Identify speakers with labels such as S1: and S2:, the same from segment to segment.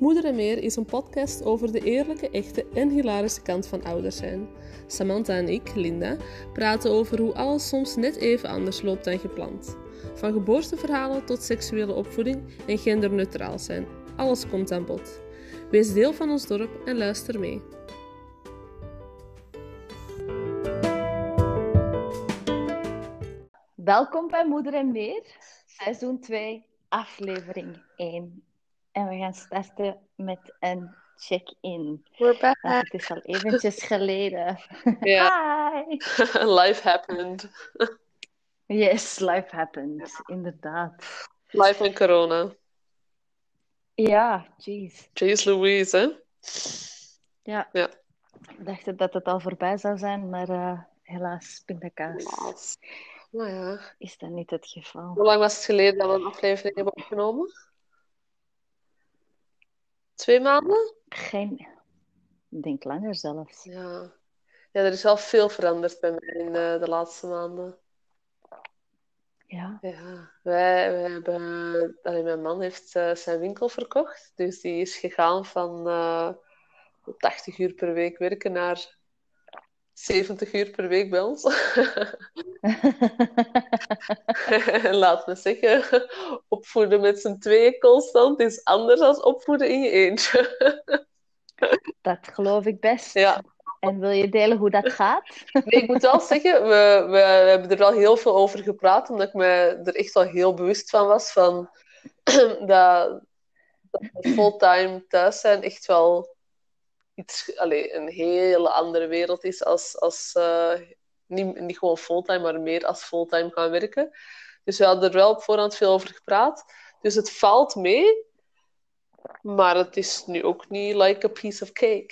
S1: Moeder en Meer is een podcast over de eerlijke, echte en hilarische kant van ouders zijn. Samantha en ik, Linda, praten over hoe alles soms net even anders loopt dan gepland. Van geboorteverhalen tot seksuele opvoeding en genderneutraal zijn. Alles komt aan bod. Wees deel van ons dorp en luister mee.
S2: Welkom bij Moeder en Meer, seizoen 2, aflevering 1. En we gaan starten met een check-in.
S1: We're back.
S2: het is al eventjes geleden.
S1: Ja.
S2: Hi!
S1: Life happened.
S2: Yes, life happens, inderdaad.
S1: Life en corona.
S2: Ja, jeez.
S1: Jeez Louise, hè?
S2: Ja.
S1: Ja.
S2: Ik dacht dat het al voorbij zou zijn, maar eh, helaas, pindakaas,
S1: Helaas. Nou ja.
S2: is dat niet het geval.
S1: Hoe lang was het geleden dat we een aflevering hebben opgenomen? Twee maanden?
S2: Geen... Ik denk langer zelfs.
S1: Ja. Ja, er is wel veel veranderd bij mij in eh, de laatste maanden.
S2: Ja.
S1: Ja, wij, wij hebben... Allee, mijn man heeft eh, zijn winkel verkocht. Dus die is gegaan van eh 80 uur per week werken naar 70 uur per week bij ons. Laat me zeggen, opvoeden met z'n tweeën constant is anders dan opvoeden in je eentje.
S2: dat geloof ik best.
S1: Ja,
S2: En wil je delen hoe dat gaat?
S1: nee, ik moet wel zeggen, we, we, we hebben er wel heel veel over gepraat, omdat ik me er echt wel heel bewust van was, van dat, dat fulltime thuis zijn echt wel iets, allee, een hele andere wereld is als, als eh, niet, niet gewoon fulltime, maar meer als fulltime gaan werken. Dus we hadden er wel op voorhand veel over gepraat. Dus het valt mee, maar het is nu ook niet like a piece of cake.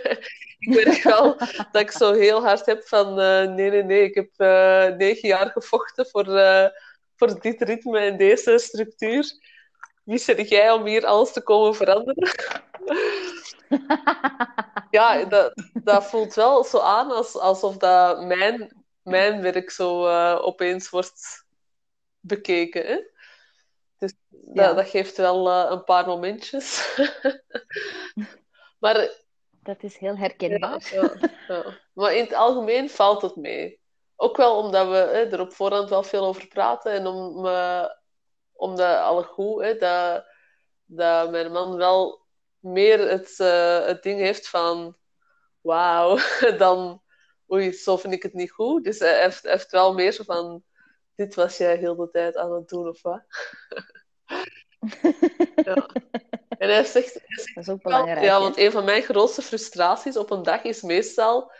S1: ik merk wel dat ik zo heel hard heb van eh, nee, nee, nee, ik heb eh, negen jaar gevochten voor, voor dit ritme en deze structuur. Wie zit jij om hier alles te komen veranderen? ja, dat, dat voelt wel zo aan als, alsof dat mijn, mijn werk zo eh, opeens wordt bekeken. Hè? Dus dat,
S2: Ja.
S1: dat geeft wel eh, een paar momentjes. maar,
S2: Dat is heel herkenbaar.
S1: ja, ja. maar in het algemeen valt het mee. Ook wel omdat we hè, er op voorhand wel veel over praten en om, eh, omdat alle goed, hè, dat, dat mijn man wel meer het, eh, het ding heeft van wauw, dan oei, zo vind ik het niet goed. Dus hij heeft, wel meer zo van dit was jij heel de tijd aan het doen of wat. Ja. En hij zegt, hij zegt
S2: Dat is ook belangrijk.
S1: ja,
S2: hè?
S1: want een van mijn grootste frustraties op een dag is meestal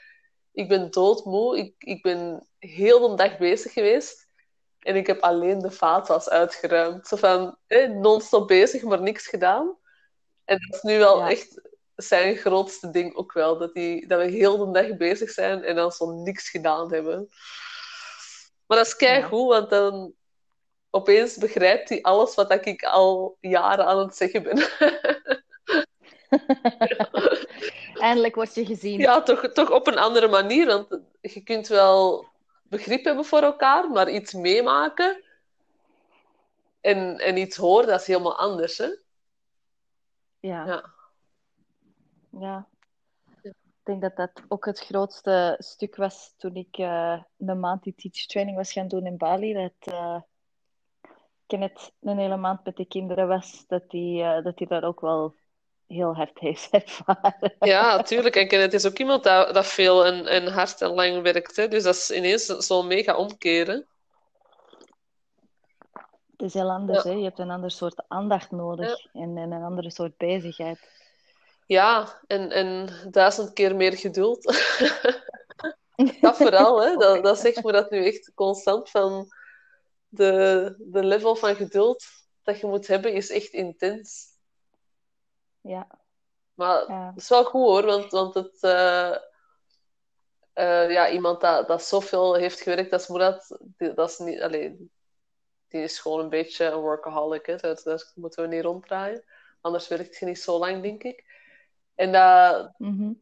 S1: ik ben doodmoe, ik, ik ben heel de dag bezig geweest en ik heb alleen de vaatwas uitgeruimd. Zo van, eh, non-stop bezig, maar niks gedaan. En dat is nu wel
S2: Ja.
S1: echt zijn grootste ding ook wel, dat, die, dat we heel de dag bezig zijn en dan zo niks gedaan hebben. Maar dat is keigoed, want dan opeens begrijpt hij alles wat ik al jaren aan het zeggen ben.
S2: Eindelijk word je gezien.
S1: Ja, toch, toch op een andere manier. Want je kunt wel begrip hebben voor elkaar, maar iets meemaken en, en iets horen, dat is helemaal anders. Hè?
S2: Ja.
S1: Ja.
S2: Ja. Ik denk dat dat ook het grootste stuk was toen ik eh, een maand die teach training was gaan doen in Bali. Dat eh Kenneth een hele maand met de kinderen was, dat die, eh, dat die dat ook wel heel hard heeft ervaren.
S1: Ja, natuurlijk. En Kenneth is ook iemand dat, dat veel en, en hard en lang werkt. Hè? Dus dat is ineens zo'n mega omkeren.
S2: Het is heel anders,
S1: Ja.
S2: hè? Je hebt een ander soort aandacht nodig en, en een andere soort bezigheid.
S1: Ja, en, en duizend keer meer geduld. Dat vooral, hè. Dat, dat zegt me dat nu echt constant van de, de level van geduld dat je moet hebben is echt intens.
S2: Ja,
S1: Maar
S2: ja.
S1: het is wel goed hoor, want, want het, eh, eh, ja, iemand dat, dat zoveel heeft gewerkt als Murat, dat is niet, allee, die is gewoon een beetje een workaholic. Hè. Dat, dat moeten we niet ronddraaien. Anders werkt je niet zo lang, denk ik. En
S2: Mhm.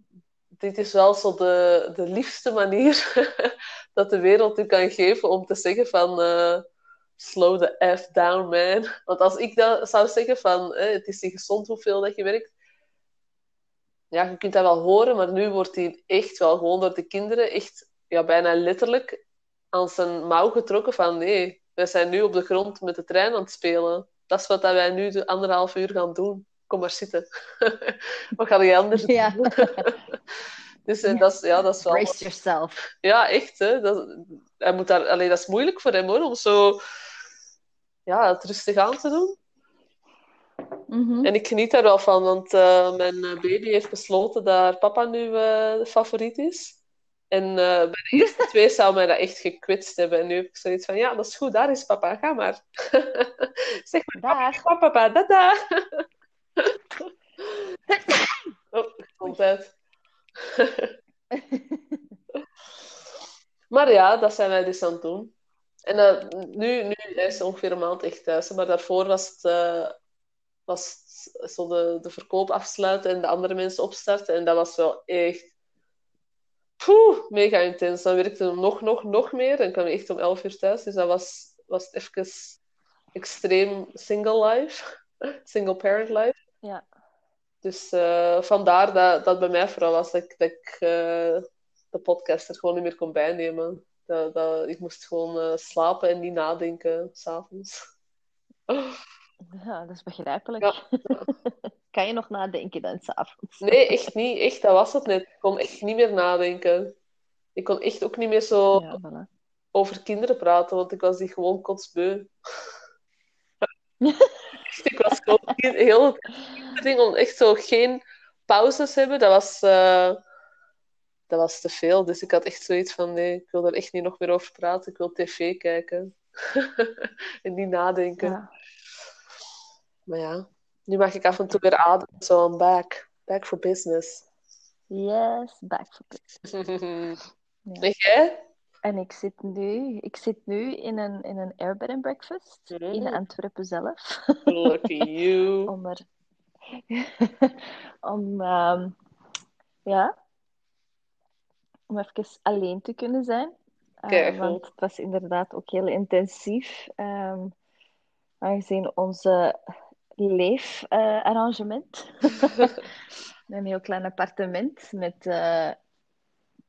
S1: dit is wel zo de, de liefste manier dat de wereld u kan geven om te zeggen van... eh, slow the F down, man. Want als ik dat zou zeggen van, eh, het is niet gezond hoeveel dat je werkt, ja, je kunt dat wel horen, maar nu wordt hij echt wel gewoon door de kinderen echt, ja, bijna letterlijk aan zijn mouw getrokken van, nee, wij zijn nu op de grond met de trein aan het spelen. Dat is wat dat wij nu de anderhalf uur gaan doen. Kom maar zitten. wat ga je anders doen?
S2: Ja.
S1: dus eh, dat, is, ja, dat is wel...
S2: Brace yourself.
S1: Ja, echt. Hè. Dat, hij moet daar, allee, dat is moeilijk voor hem hoor, om zo ja, het rustig aan te doen.
S2: Mhm.
S1: En ik geniet daar wel van, want eh, mijn baby heeft besloten dat haar papa nu eh, de favoriet is. En eh, bij de eerste twee zou mij dat echt gekwetst hebben. En nu heb ik zoiets van, ja, dat is goed, daar is papa, ga maar. zeg maar,
S2: Dag.
S1: papa, papa, dada. oh, gezondheid. maar ja, dat zijn wij dus aan het doen. En eh, nu, nu is ze ongeveer een maand echt thuis. Maar daarvoor was het, eh, was het zo de, de verkoop afsluiten en de andere mensen opstarten. En dat was wel echt poeh, mega intens. Dan werkte we nog, nog, nog meer. Dan kwam ik echt om 11 uur thuis. Dus dat was, was het even extreem single life. Single parent life.
S2: Ja.
S1: Dus eh, vandaar dat dat bij mij vooral was dat ik, dat ik eh, de podcast er gewoon niet meer kon bijnemen. Dat, dat, ik moest gewoon eh, slapen en niet nadenken s'avonds.
S2: ja, dat is begrijpelijk.
S1: Ja.
S2: kan je nog nadenken dan s'avonds?
S1: Nee, echt niet. Echt, dat was het net. Ik kon echt niet meer nadenken. Ik kon echt ook niet meer zo
S2: Ja, voilà.
S1: over kinderen praten, want ik was die gewoon kotsbeu. Echt, ik was gewoon heel het ding om echt zo geen pauzes hebben. Dat was, eh, dat was te veel. Dus ik had echt zoiets van, nee, ik wil daar echt niet nog meer over praten. Ik wil tv kijken. en niet nadenken.
S2: Ja.
S1: Maar ja, nu mag ik af en toe weer ademen. Zo, I'm back. Back for business.
S2: Yes, back for business. Ja.
S1: En jij?
S2: En ik zit nu, ik zit nu in een, in een Airbed and Breakfast in
S1: Mm.
S2: Antwerpen zelf.
S1: Lucky you.
S2: om er... om, ehm, ja... Om even alleen te kunnen zijn.
S1: Kijk,
S2: want het was inderdaad ook heel intensief. ehm, aangezien onze leefarrangement. een heel klein appartement met eh,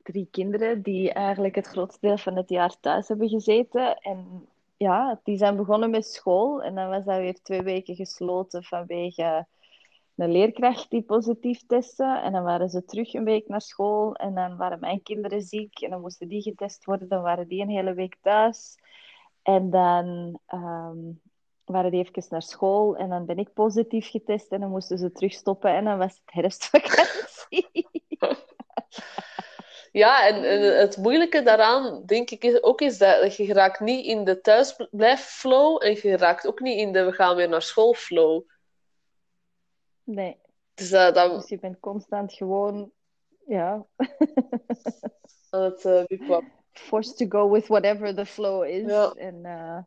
S2: drie kinderen die eigenlijk het grootste deel van het jaar thuis hebben gezeten. En ja, die zijn begonnen met school en dan was dat weer twee weken gesloten vanwege een leerkracht die positief testte. En dan waren ze terug een week naar school en dan waren mijn kinderen ziek en dan moesten die getest worden. Dan waren die een hele week thuis. En dan ehm, waren die even naar school en dan ben ik positief getest en dan moesten ze terug stoppen en dan was het herfstvakantie.
S1: Ja, en, en het moeilijke daaraan, denk ik, is ook is dat, je geraakt niet in de thuisblijf-flow en je raakt ook niet in de we gaan weer naar school-flow.
S2: Nee,
S1: Dus uh, dan
S2: dus je bent constant gewoon, ja,
S1: aan het uh, wipwap.
S2: forced to go with whatever the flow is.
S1: Ja.
S2: En eh,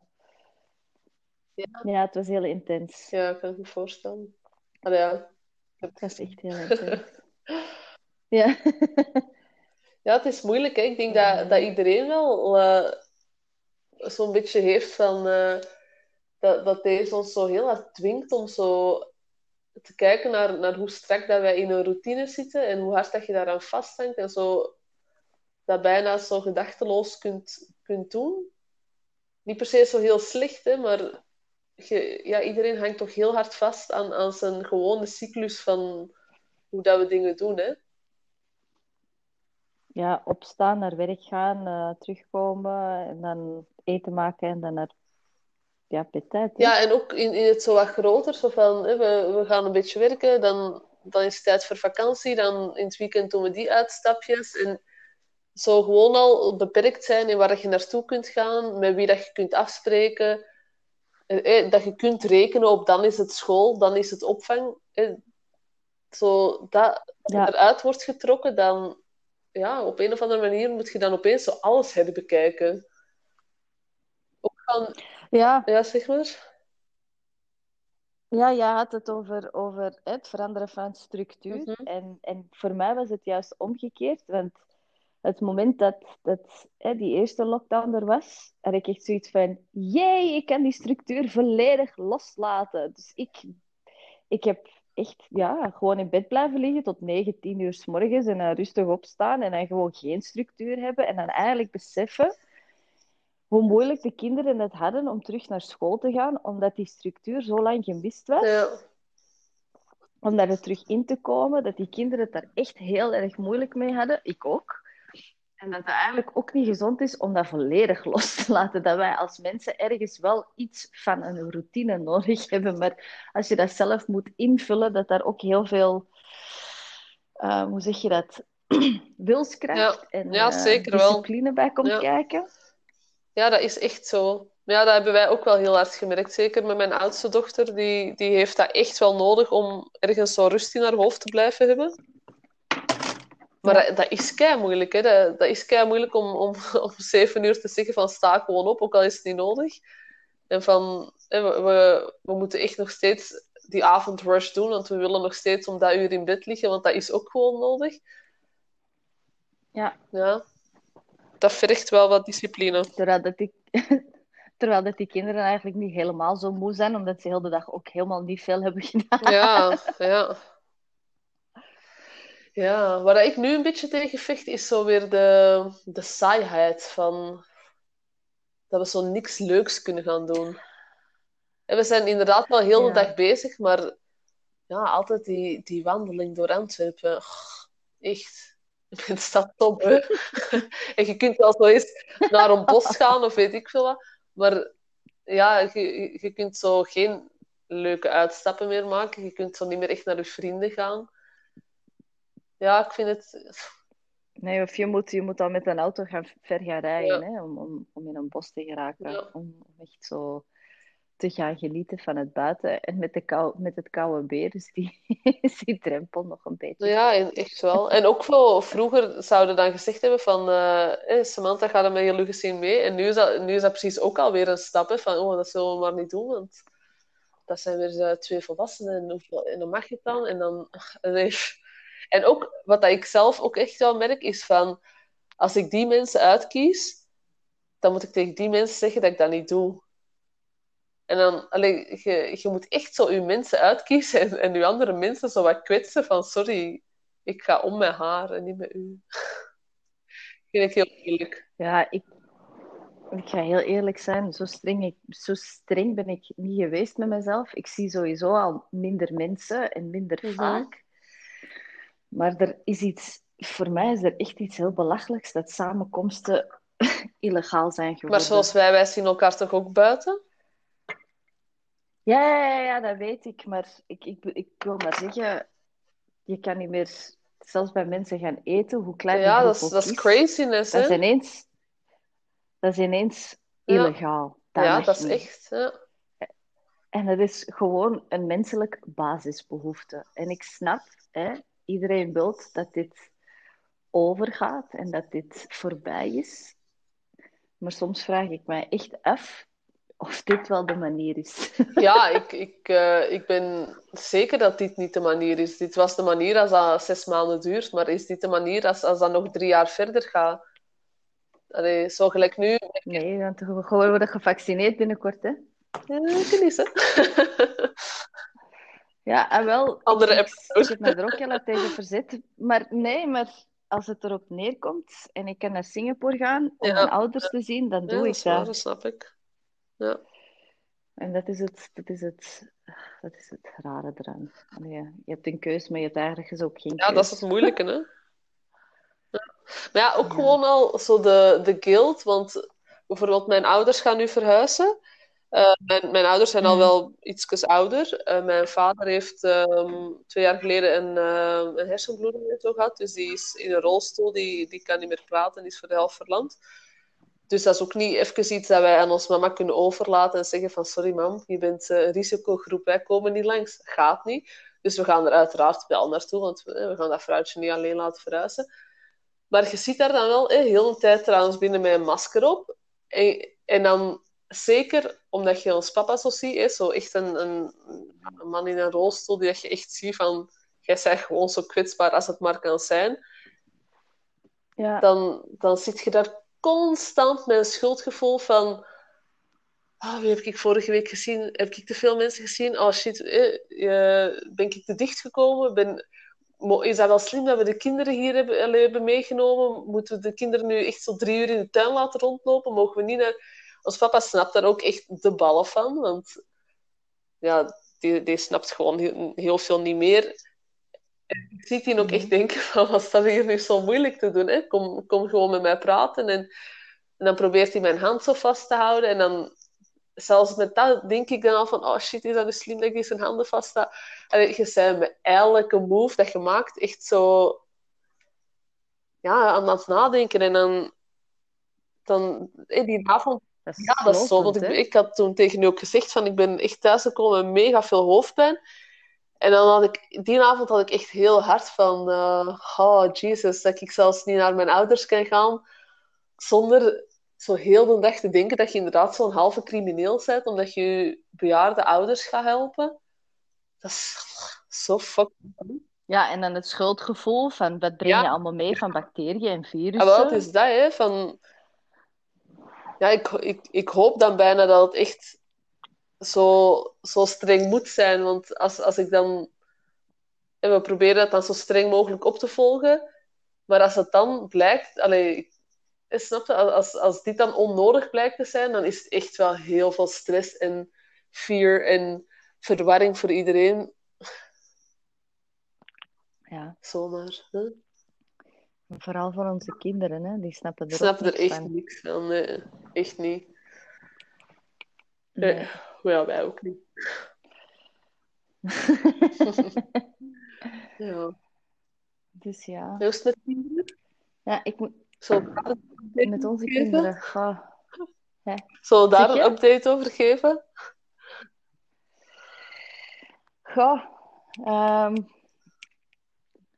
S1: Ja.
S2: ja, het was heel intens.
S1: Ja, kan ik me voorstellen. Maar ja,
S2: Het was echt heel intens. Ja.
S1: ja, het is moeilijk. Hè? Ik denk dat, dat iedereen wel eh, zo'n beetje heeft van... eh, dat, dat deze ons zo heel hard dwingt om zo te kijken naar, naar hoe strak dat wij in een routine zitten en hoe hard dat je daaraan vasthangt en zo dat bijna zo gedachteloos kunt, kunt doen. Niet per se zo heel slecht, hè, maar je, ja, iedereen hangt toch heel hard vast aan, aan zijn gewone cyclus van hoe dat we dingen doen. Hè?
S2: ja, opstaan, naar werk gaan, eh, terugkomen en dan eten maken en dan naar ja, hè.
S1: Ja, en ook in, in het zo wat groter, zo van hè, we, we gaan een beetje werken, dan, dan is het tijd voor vakantie, dan in het weekend doen we die uitstapjes. En zo gewoon al beperkt zijn in waar je naartoe kunt gaan, met wie dat je kunt afspreken. Eh, eh, dat je kunt rekenen op dan is het school, dan is het opvang. Eh, zo dat
S2: Ja.
S1: eruit wordt getrokken, dan ja, op een of andere manier moet je dan opeens zo alles herbekijken. Ook van,
S2: Ja,
S1: ja, zeg maar.
S2: ja, je had het over, over het veranderen van structuur.
S1: Mhm.
S2: en, en voor mij was het juist omgekeerd, want het moment dat, dat hè, die eerste lockdown er was, had ik echt zoiets van: jee, ik kan die structuur volledig loslaten. Dus ik, ik heb echt ja, gewoon in bed blijven liggen tot 9, 10 uur s morgens en dan rustig opstaan en dan gewoon geen structuur hebben en dan eigenlijk beseffen hoe moeilijk de kinderen het hadden om terug naar school te gaan, omdat die structuur zo lang gemist was.
S1: Ja.
S2: Om daar terug in te komen, dat die kinderen het daar echt heel erg moeilijk mee hadden. Ik ook. En dat het eigenlijk ook niet gezond is om dat volledig los te laten. Dat wij als mensen ergens wel iets van een routine nodig hebben. Maar als je dat zelf moet invullen, dat daar ook heel veel, uh, hoe zeg je dat, wilskracht
S1: Ja.
S2: en
S1: Ja,
S2: eh,
S1: zeker
S2: discipline bij komt
S1: Ja.
S2: kijken.
S1: Ja, dat is echt zo. Ja, dat hebben wij ook wel heel hard gemerkt. Zeker met mijn oudste dochter. Die, die heeft dat echt wel nodig om ergens zo rust in haar hoofd te blijven hebben. Maar dat, dat is kei moeilijk. Hè? Dat, dat is kei moeilijk om, om, om zeven uur te zeggen van sta gewoon op, ook al is het niet nodig. En van hè, we, we, we moeten echt nog steeds die avondrush doen, want we willen nog steeds om dat uur in bed liggen, want dat is ook gewoon nodig.
S2: Ja.
S1: Ja. Dat vergt wel wat discipline.
S2: Terwijl dat die, terwijl dat die kinderen eigenlijk niet helemaal zo moe zijn, omdat ze heel de dag ook helemaal niet veel hebben gedaan.
S1: Ja, ja. Ja, waar ik nu een beetje tegen vecht, is zo weer de, de saaiheid van dat we zo niks leuks kunnen gaan doen. En we zijn inderdaad wel heel de dag bezig, maar ja, altijd die, die wandeling door Antwerpen. Oh, echt. Het staat top, hè? En je kunt wel zo eens naar een bos gaan of weet ik veel wat. Maar ja, je, je kunt zo geen leuke uitstappen meer maken. Je kunt zo niet meer echt naar je vrienden gaan. Ja, ik vind het...
S2: Nee, of je moet, je moet dan met een auto gaan, ver gaan rijden
S1: Ja.
S2: hè, om, om, om in een bos te geraken.
S1: Ja.
S2: Om echt zo te gaan genieten van het buiten. En met, de kou, met het koude beer is die, is die drempel nog een beetje.
S1: Ja, en- echt wel. En ook wel, vroeger zouden dan gezegd hebben van... eh, eh, Samantha, ga er met je luggezin mee. En nu is, dat, nu is dat precies ook alweer een stap, hè, van... Oh, dat zullen we maar niet doen, want... Dat zijn weer eh, twee volwassenen en, hoeveel- en dan mag je het dan. En dan... nee. En ook, wat dat ik zelf ook echt wel merk, is van... Als ik die mensen uitkies, dan moet ik tegen die mensen zeggen dat ik dat niet doe. En dan, allee, je, je moet echt zo je mensen uitkiezen en, en je andere mensen zo wat kwetsen van sorry, ik ga om met haar en niet met u. vind ik heel moeilijk.
S2: Ja, ik, ik ga heel eerlijk zijn. Zo streng, ik, zo streng ben ik niet geweest met mezelf. Ik zie sowieso al minder mensen en minder
S1: Mhm.
S2: vaak. Maar er is iets... Voor mij is er echt iets heel belachelijks dat samenkomsten illegaal zijn geworden.
S1: Maar zoals wij, wij zien elkaar toch ook buiten?
S2: Ja, ja, ja, dat weet ik. Maar ik, ik, ik wil maar zeggen, je kan niet meer zelfs bij mensen gaan eten, hoe klein
S1: Ja, dat is, dat is craziness,
S2: Dat is ineens, dat is ineens illegaal.
S1: Ja, dat is echt... Ja.
S2: En dat is gewoon een menselijk basisbehoefte. En ik snap, hè, iedereen wil dat dit overgaat en dat dit voorbij is. Maar soms vraag ik mij echt af of dit wel de manier is.
S1: Ja, ik, ik, eh, ik ben zeker dat dit niet de manier is. Dit was de manier als dat zes maanden duurt, maar is dit de manier als, als dat nog drie jaar verder gaat? Allee, zo gelijk nu.
S2: Nee, want we gewoon worden gevaccineerd binnenkort, hè?
S1: Ja, ik niet, hè?
S2: Ja, en wel,
S1: Andere
S2: ik, ik, heb me er ook heel erg tegen verzet. Maar nee, maar als het erop neerkomt en ik kan naar Singapore gaan om
S1: Ja.
S2: mijn ouders te zien, dan
S1: Ja,
S2: doe
S1: dat
S2: ik
S1: is waar,
S2: dat.
S1: dat snap ik. Ja.
S2: En dat is het, dat is het, dat is het rare eraan. Ja, je hebt een keus, maar je hebt eigenlijk ook geen
S1: Ja,
S2: keus.
S1: dat is het moeilijke, hè? Ja. Maar ja, ook
S2: Ja.
S1: gewoon al zo de, de guilt, want bijvoorbeeld mijn ouders gaan nu verhuizen. Eh, mijn, mijn ouders zijn al
S2: Mm.
S1: wel ietsjes ouder. Eh, mijn vader heeft ehm, twee jaar geleden een, eh, een hersenbloeding en zo gehad, dus die is in een rolstoel, die, die kan niet meer praten, die is voor de helft verlamd. Dus dat is ook niet even iets dat wij aan ons mama kunnen overlaten en zeggen van sorry mam, je bent een risicogroep, wij komen niet langs. Gaat niet. Dus we gaan er uiteraard wel naartoe, want we, gaan dat vrouwtje niet alleen laten verhuizen. Maar je ziet daar dan wel eh, heel de tijd trouwens binnen met een masker op. En, en dan zeker omdat je ons papa zo ziet, hè, zo echt een, een, een man in een rolstoel die dat je echt ziet van, jij bent gewoon zo kwetsbaar als het maar kan zijn.
S2: Ja.
S1: dan, dan zit je daar constant met een schuldgevoel van... Ah, wie heb ik vorige week gezien? Heb ik te veel mensen gezien? Oh shit, ben ik te dicht gekomen? Ben, is dat wel slim dat we de kinderen hier hebben, hebben meegenomen? Moeten we de kinderen nu echt zo drie uur in de tuin laten rondlopen? Mogen we niet naar... Ons papa snapt daar ook echt de ballen van, want ja, die, die snapt gewoon heel, heel veel niet meer. En ik zie die ook echt denken van, wat staat hier nu zo moeilijk te doen? Hè? Kom, kom gewoon met mij praten. En, en dan probeert hij mijn hand zo vast te houden. En dan, zelfs met dat, denk ik dan al van, oh shit, is dat nu slim dat ik zijn handen vast? En je bent met elke move dat je maakt echt zo ja, aan het nadenken. En dan, dan die avond
S2: Dat
S1: ja, dat is zo. Want ik, ik had toen tegen u ook gezegd van ik ben echt thuisgekomen met mega veel hoofdpijn. En dan had ik, die avond had ik echt heel hard van, eh, oh Jesus, dat ik zelfs niet naar mijn ouders kan gaan zonder zo heel de dag te denken dat je inderdaad zo'n halve crimineel bent, omdat je je bejaarde ouders gaat helpen. Dat is zo fucking...
S2: Ja, en dan het schuldgevoel van wat breng
S1: Ja.
S2: je allemaal mee van bacteriën en virussen.
S1: Ja, wel, het is dat, hè. Van... Ja, ik, ik, ik hoop dan bijna dat het echt zo, zo streng moet zijn. Want als, als ik dan... En we proberen dat dan zo streng mogelijk op te volgen. Maar als het dan blijkt... Allee, eh, snap je? Als, als dit dan onnodig blijkt te zijn, dan is het echt wel heel veel stress en fear en verwarring voor iedereen.
S2: Ja,
S1: Zomaar. Hè?
S2: Vooral voor onze kinderen, hè. Die snappen er
S1: snap
S2: ook
S1: er echt
S2: van.
S1: niks van. Nee, echt niet.
S2: Nee.
S1: Nee. Ja, wij ook niet. Ja.
S2: Dus ja.
S1: Hoe is het met kinderen?
S2: Ja, ik moet
S1: Zal ik daar een update
S2: met onze
S1: geven?
S2: kinderen...
S1: Zal ik daar een update over geven?
S2: Goh. ehm,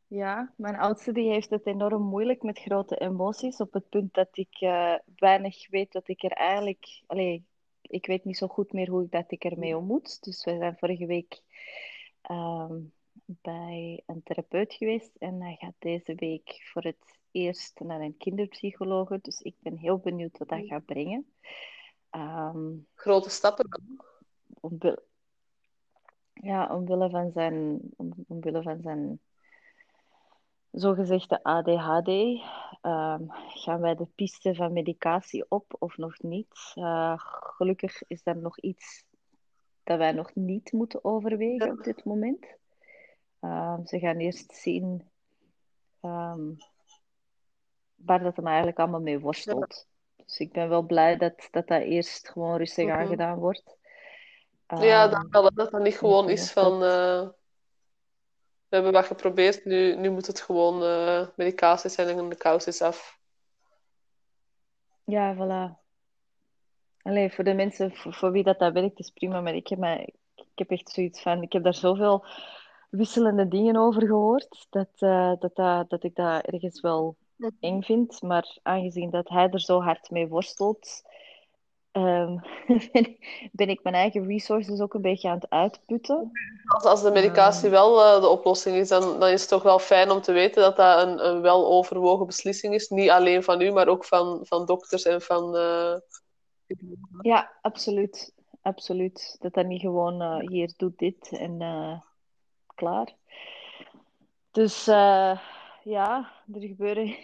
S2: ja, mijn oudste die heeft het enorm moeilijk met grote emoties. Op het punt dat ik eh, weinig weet dat ik er eigenlijk... Allee, ik weet niet zo goed meer hoe ik dat ik ermee om moet. Dus we zijn vorige week ehm, bij een therapeut geweest. En hij gaat deze week voor het eerst naar een kinderpsycholoog. Dus ik ben heel benieuwd wat dat gaat brengen. Ehm,
S1: Grote stappen dan.
S2: omwille, ja, omwille van zijn, om, omwille van zijn zogezegde ADHD ehm, gaan wij de piste van medicatie op of nog niet. Eh, gelukkig is er nog iets dat wij nog niet moeten overwegen op dit moment. Ehm, ze gaan eerst zien ehm, waar dat hem eigenlijk allemaal mee worstelt. Dus ik ben wel blij dat dat, dat eerst gewoon rustig
S1: Mhm.
S2: aangedaan wordt.
S1: Ja, dat, wel, dat dat niet gewoon is van... eh, we hebben wat geprobeerd, nu, nu moet het gewoon eh, medicatie zijn en de kous is af.
S2: Ja, voilà. Allee, voor de mensen voor, voor wie dat, dat werkt, is prima. Maar ik heb, mij, ik heb echt zoiets van... Ik heb daar zoveel wisselende dingen over gehoord, dat, eh, dat, dat, dat ik dat ergens wel eng vind. Maar aangezien dat hij er zo hard mee worstelt, ehm, ben, ik- ben ik mijn eigen resources ook een beetje aan het uitputten.
S1: Als, als de medicatie wel eh, de oplossing is, dan, dan is het toch wel fijn om te weten dat dat een, een wel overwogen beslissing is. Niet alleen van u, maar ook van, van dokters en van... eh,
S2: Ja, absoluut. Absoluut. Dat dat niet gewoon eh, hier doet dit en eh, klaar. Dus eh, ja, er gebeuren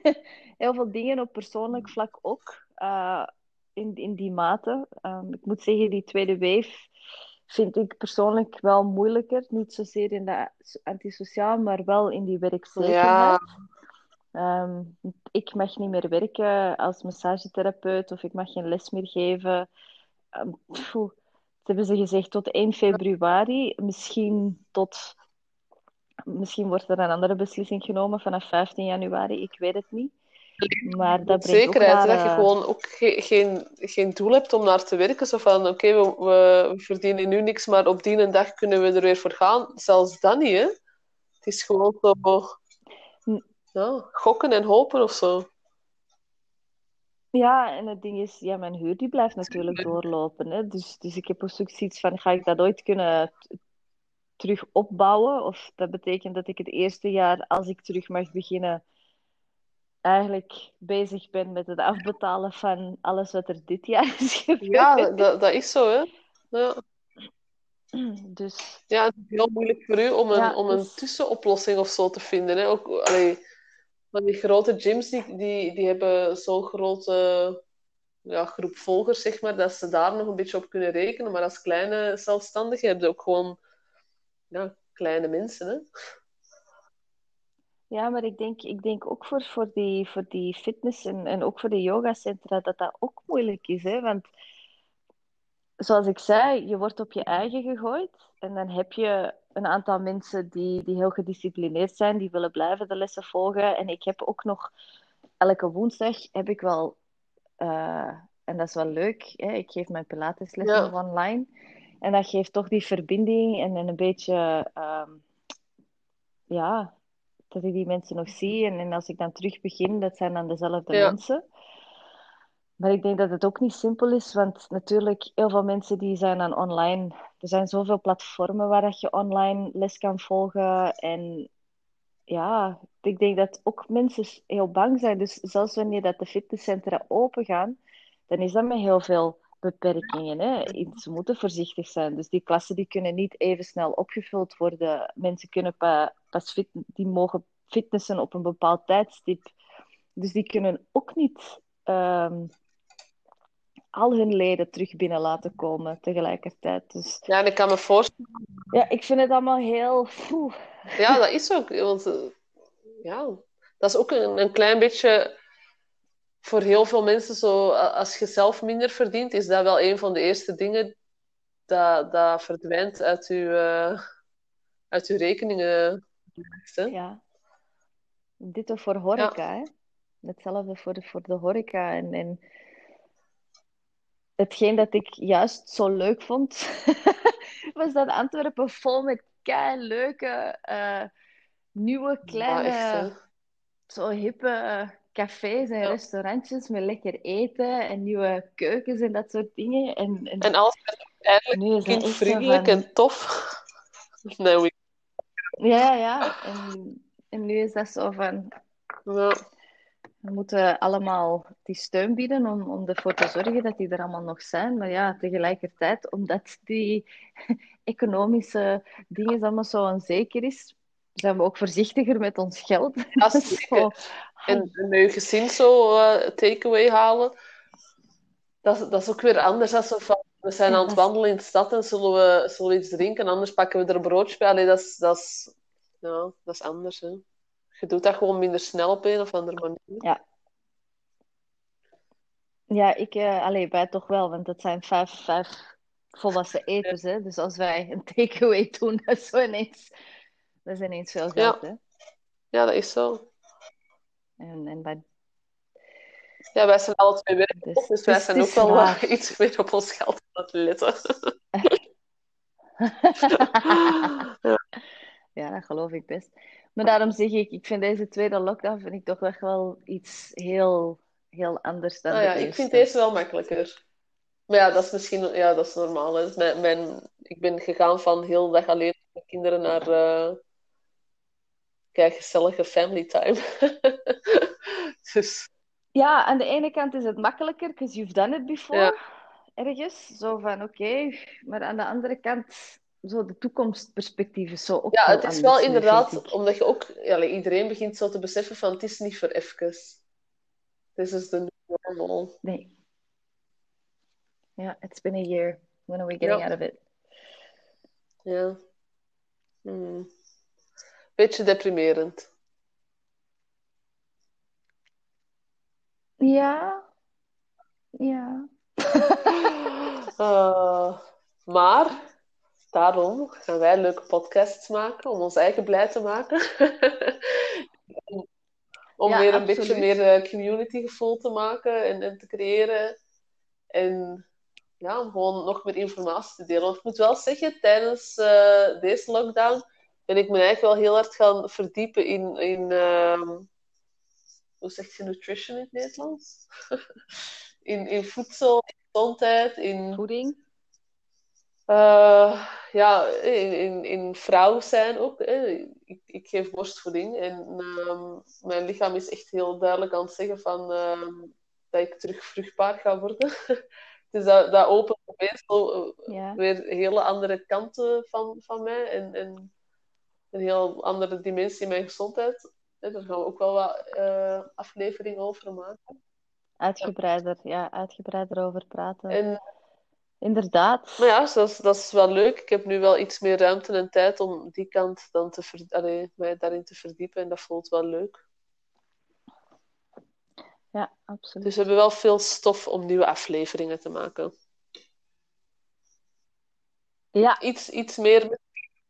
S2: heel veel dingen op persoonlijk vlak ook. eh, in, in die mate. Ehm, ik moet zeggen, die tweede wave vind ik persoonlijk wel moeilijker. Niet zozeer in de antisociaal, maar wel in die werkzekerheid. Ehm, ik mag niet meer werken als massagetherapeut of ik mag geen les meer geven. Dat hebben ze gezegd tot 1 februari. Misschien tot... Misschien wordt er een andere beslissing genomen vanaf 15 januari. Ik weet het niet. Maar dat
S1: zekerheid, dat je
S2: rare-
S1: gewoon ook ge- geen, geen doel hebt om naar te werken. Zo van, oké, we, we verdienen nu niks, maar op die een dag kunnen we er weer voor gaan. Zelfs dat niet, hè. Het is gewoon zo... Ja, gokken en hopen of zo.
S2: Ja, en het ding is, ja, mijn huur die blijft natuurlijk doorlopen. Hè? Dus, dus ik heb ook zoiets van, ga ik dat ooit kunnen terug opbouwen? Of dat betekent dat ik het eerste jaar, als ik terug mag beginnen, eigenlijk bezig ben met het afbetalen van alles wat er dit jaar is gebeurd.
S1: Ja, dat, dat is zo, hè. Ja.
S2: Dus
S1: Ja, het is heel moeilijk voor u om een,
S2: Ja,
S1: om een
S2: dus-
S1: tussenoplossing of zo te vinden. Hè? Ook, allee, van die grote gyms die, die, die hebben zo'n grote ja, groep volgers, zeg maar, dat ze daar nog een beetje op kunnen rekenen. Maar als kleine zelfstandige heb je ook gewoon ja, kleine mensen. Hè?
S2: Ja, maar ik denk, ik denk ook voor, voor, die, voor die fitness en, en ook voor de yogacentra dat dat ook moeilijk is. Hè? Want zoals ik zei, je wordt op je eigen gegooid. En dan heb je een aantal mensen die, die heel gedisciplineerd zijn, die willen blijven de lessen volgen. En ik heb ook nog elke woensdag heb ik wel, eh, en dat is wel leuk, hè? ik geef mijn pilateslessen
S1: Ja.
S2: online. En dat geeft toch die verbinding en, en een beetje, ehm, ja, dat ik die mensen nog zie. En, en als ik dan terug begin, dat zijn dan dezelfde
S1: Ja.
S2: mensen. Maar ik denk dat het ook niet simpel is, want natuurlijk, heel veel mensen die zijn dan online. Er zijn zoveel platformen waar dat je online les kan volgen. En ja, ik denk dat ook mensen heel bang zijn. Dus zelfs wanneer dat de fitnesscentra open gaan, dan is dat met heel veel beperkingen. Hè? Ze moeten voorzichtig zijn. Dus die klassen die kunnen niet even snel opgevuld worden. Mensen kunnen pa- pas fit, die mogen fitnessen op een bepaald tijdstip. Dus die kunnen ook niet ehm, al hun leden terug binnen laten komen tegelijkertijd. Dus
S1: Ja, en ik kan me voorstellen,
S2: ja, ik vind het allemaal heel...
S1: ja, dat is ook, want eh, ja, dat is ook een, een klein beetje voor heel veel mensen zo, als je zelf minder verdient, is dat wel een van de eerste dingen dat, dat verdwijnt uit je, eh, uit uw rekeningen.
S2: Ja. Dit ook voor horeca, hè? Hetzelfde voor de, voor de horeca. En, en hetgeen dat ik juist zo leuk vond, was dat Antwerpen vol met kei leuke, eh, nieuwe, kleine,
S1: Ja,
S2: zo hippe eh, cafés en
S1: Ja.
S2: restaurantjes met lekker eten en nieuwe keukens en dat soort dingen. En, en,
S1: En alles eigenlijk kindvriendelijk
S2: van...
S1: en tof. Nee, we-
S2: Ja, ja. En, en nu is dat zo van...
S1: ja.
S2: We moeten allemaal die steun bieden om, om ervoor te zorgen dat die er allemaal nog zijn. Maar ja, tegelijkertijd, omdat die economische dingen allemaal zo onzeker is, zijn we ook voorzichtiger met ons geld. Zo,
S1: zeker. En, en met je gezin zo eh, takeaway halen, dat, is- dat is ook weer anders dan zo van, we zijn
S2: Ja,
S1: aan het
S2: dat
S1: wandelen in de stad en zullen we, zullen we iets drinken, anders pakken we er een broodje bij. Allee, dat is, dat is, ja, dat is anders. Hè. Je doet dat gewoon minder snel op een of andere manier.
S2: Ja, ik, eh allee, wij toch wel, want het zijn vijf, vijf volwassen eters. Hè? Dus als wij een takeaway doen, dat is zo ineens, dat is ineens veel geld. Hè?
S1: Ja, dat is zo.
S2: En, en bij,
S1: Ja, wij zijn alle twee werk,
S2: dus,
S1: dus wij
S2: dus
S1: zijn ook wel eh, iets meer op ons geld aan het letten.
S2: Ja, dat geloof ik best. Maar daarom zeg ik, ik vind deze tweede lockdown vind ik toch echt wel iets heel, heel anders dan
S1: Nou
S2: de
S1: ja, ik
S2: eerste.
S1: vind deze wel makkelijker. Maar ja, dat is misschien ja, dat is normaal. Hè. Mijn, mijn, ik ben gegaan van heel dag alleen met kinderen naar eh kijk, gezellige family time. dus
S2: Ja, aan de ene kant is het makkelijker, because you've done it before,
S1: Ja.
S2: ergens. Zo van, oké. Maar aan de andere kant, zo de toekomstperspectief is zo ook
S1: ja, het is
S2: anders
S1: wel inderdaad,
S2: ik.
S1: omdat je ook, ja, like, iedereen begint zo te beseffen van het is niet voor even. This is the new normal.
S2: Nee. Ja, it's been a year. When are we getting
S1: Ja.
S2: out of it?
S1: Ja. Hmm. Beetje deprimerend.
S2: Ja. Ja.
S1: Eh, maar daarom gaan wij leuke podcasts maken om ons eigen blij te maken. om om
S2: Ja,
S1: weer een
S2: absoluut.
S1: beetje meer eh, community gevoel te maken en, en te creëren. En ja, om gewoon nog meer informatie te delen. Want ik moet wel zeggen, tijdens eh, deze lockdown ben ik me eigenlijk wel heel hard gaan verdiepen in, in ehm, hoe zeg je nutrition in het Nederlands? in, in voedsel, in gezondheid, in
S2: Voeding.
S1: Uh, ja, in, in, in vrouw zijn ook. Ik, ik geef borstvoeding en uh, mijn lichaam is echt heel duidelijk aan het zeggen van, uh, dat ik terug vruchtbaar ga worden. dus dat, dat opent meestal ja. weer hele andere kanten van, van mij en, en een heel andere dimensie in mijn gezondheid. Daar gaan we ook wel wat uh, afleveringen over maken.
S2: Uitgebreider, ja. ja, uitgebreider over praten. En, Inderdaad.
S1: Maar ja, dat is, dat is wel leuk. Ik heb nu wel iets meer ruimte en tijd om die kant dan te ver, allee, mij daarin te verdiepen. En dat voelt wel leuk.
S2: Ja, absoluut.
S1: Dus we hebben wel veel stof om nieuwe afleveringen te maken.
S2: Ja.
S1: Iets, iets meer.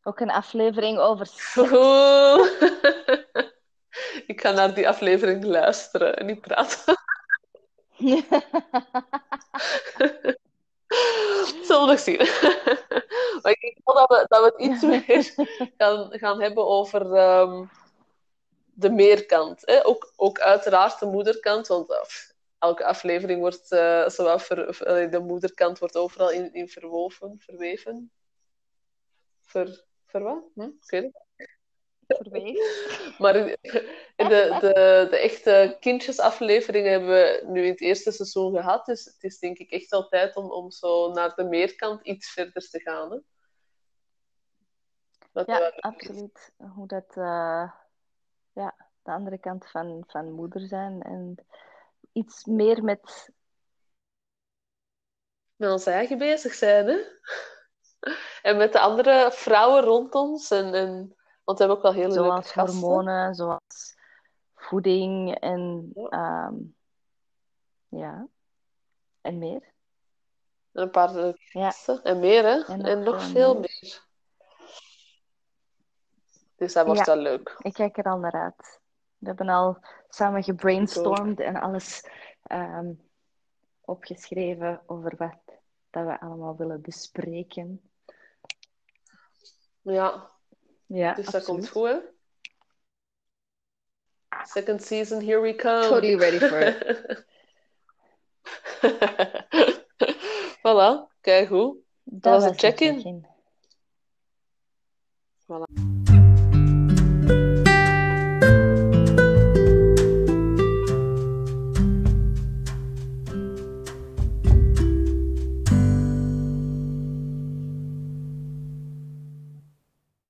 S2: Ook een aflevering over
S1: Ik ga naar die aflevering luisteren en niet praten. Zullen we nog zien. maar ik denk wel dat we, dat we het iets meer gaan, gaan hebben over um, de meerkant. Hè? Ook, ook uiteraard de moederkant, want af, elke aflevering wordt, uh, zowel ver, de moederkant wordt overal in, in verwoven, verweven. Ver, ver wat? Hm? Ik weet het maar de, de, de echte kindjesafleveringen hebben we nu in het eerste seizoen gehad. Dus het is denk ik echt wel tijd om, om zo naar de meerkant iets verder te gaan. Hè?
S2: ja, absoluut. Hoe dat uh, ja, de andere kant van, van moeder zijn en iets meer met...
S1: Met ons eigen bezig zijn, hè? En met de andere vrouwen rond ons en, en want we hebben ook wel heel
S2: zoals hormonen, zoals voeding en ja. Ehm, ja. en meer.
S1: En een paar eh, ja. en meer, hè? En nog, veel meer. Dus dat wordt wel leuk.
S2: Ik kijk er al naar uit. We hebben al samen gebrainstormd en alles um, opgeschreven over wat dat we allemaal willen bespreken.
S1: Ja,
S2: ja,
S1: dus dat komt goed, hè? Second season, here we come.
S2: Totally ready for it.
S1: voilà, kijk hoe. Dat, dat was een check-in. Check
S2: voilà.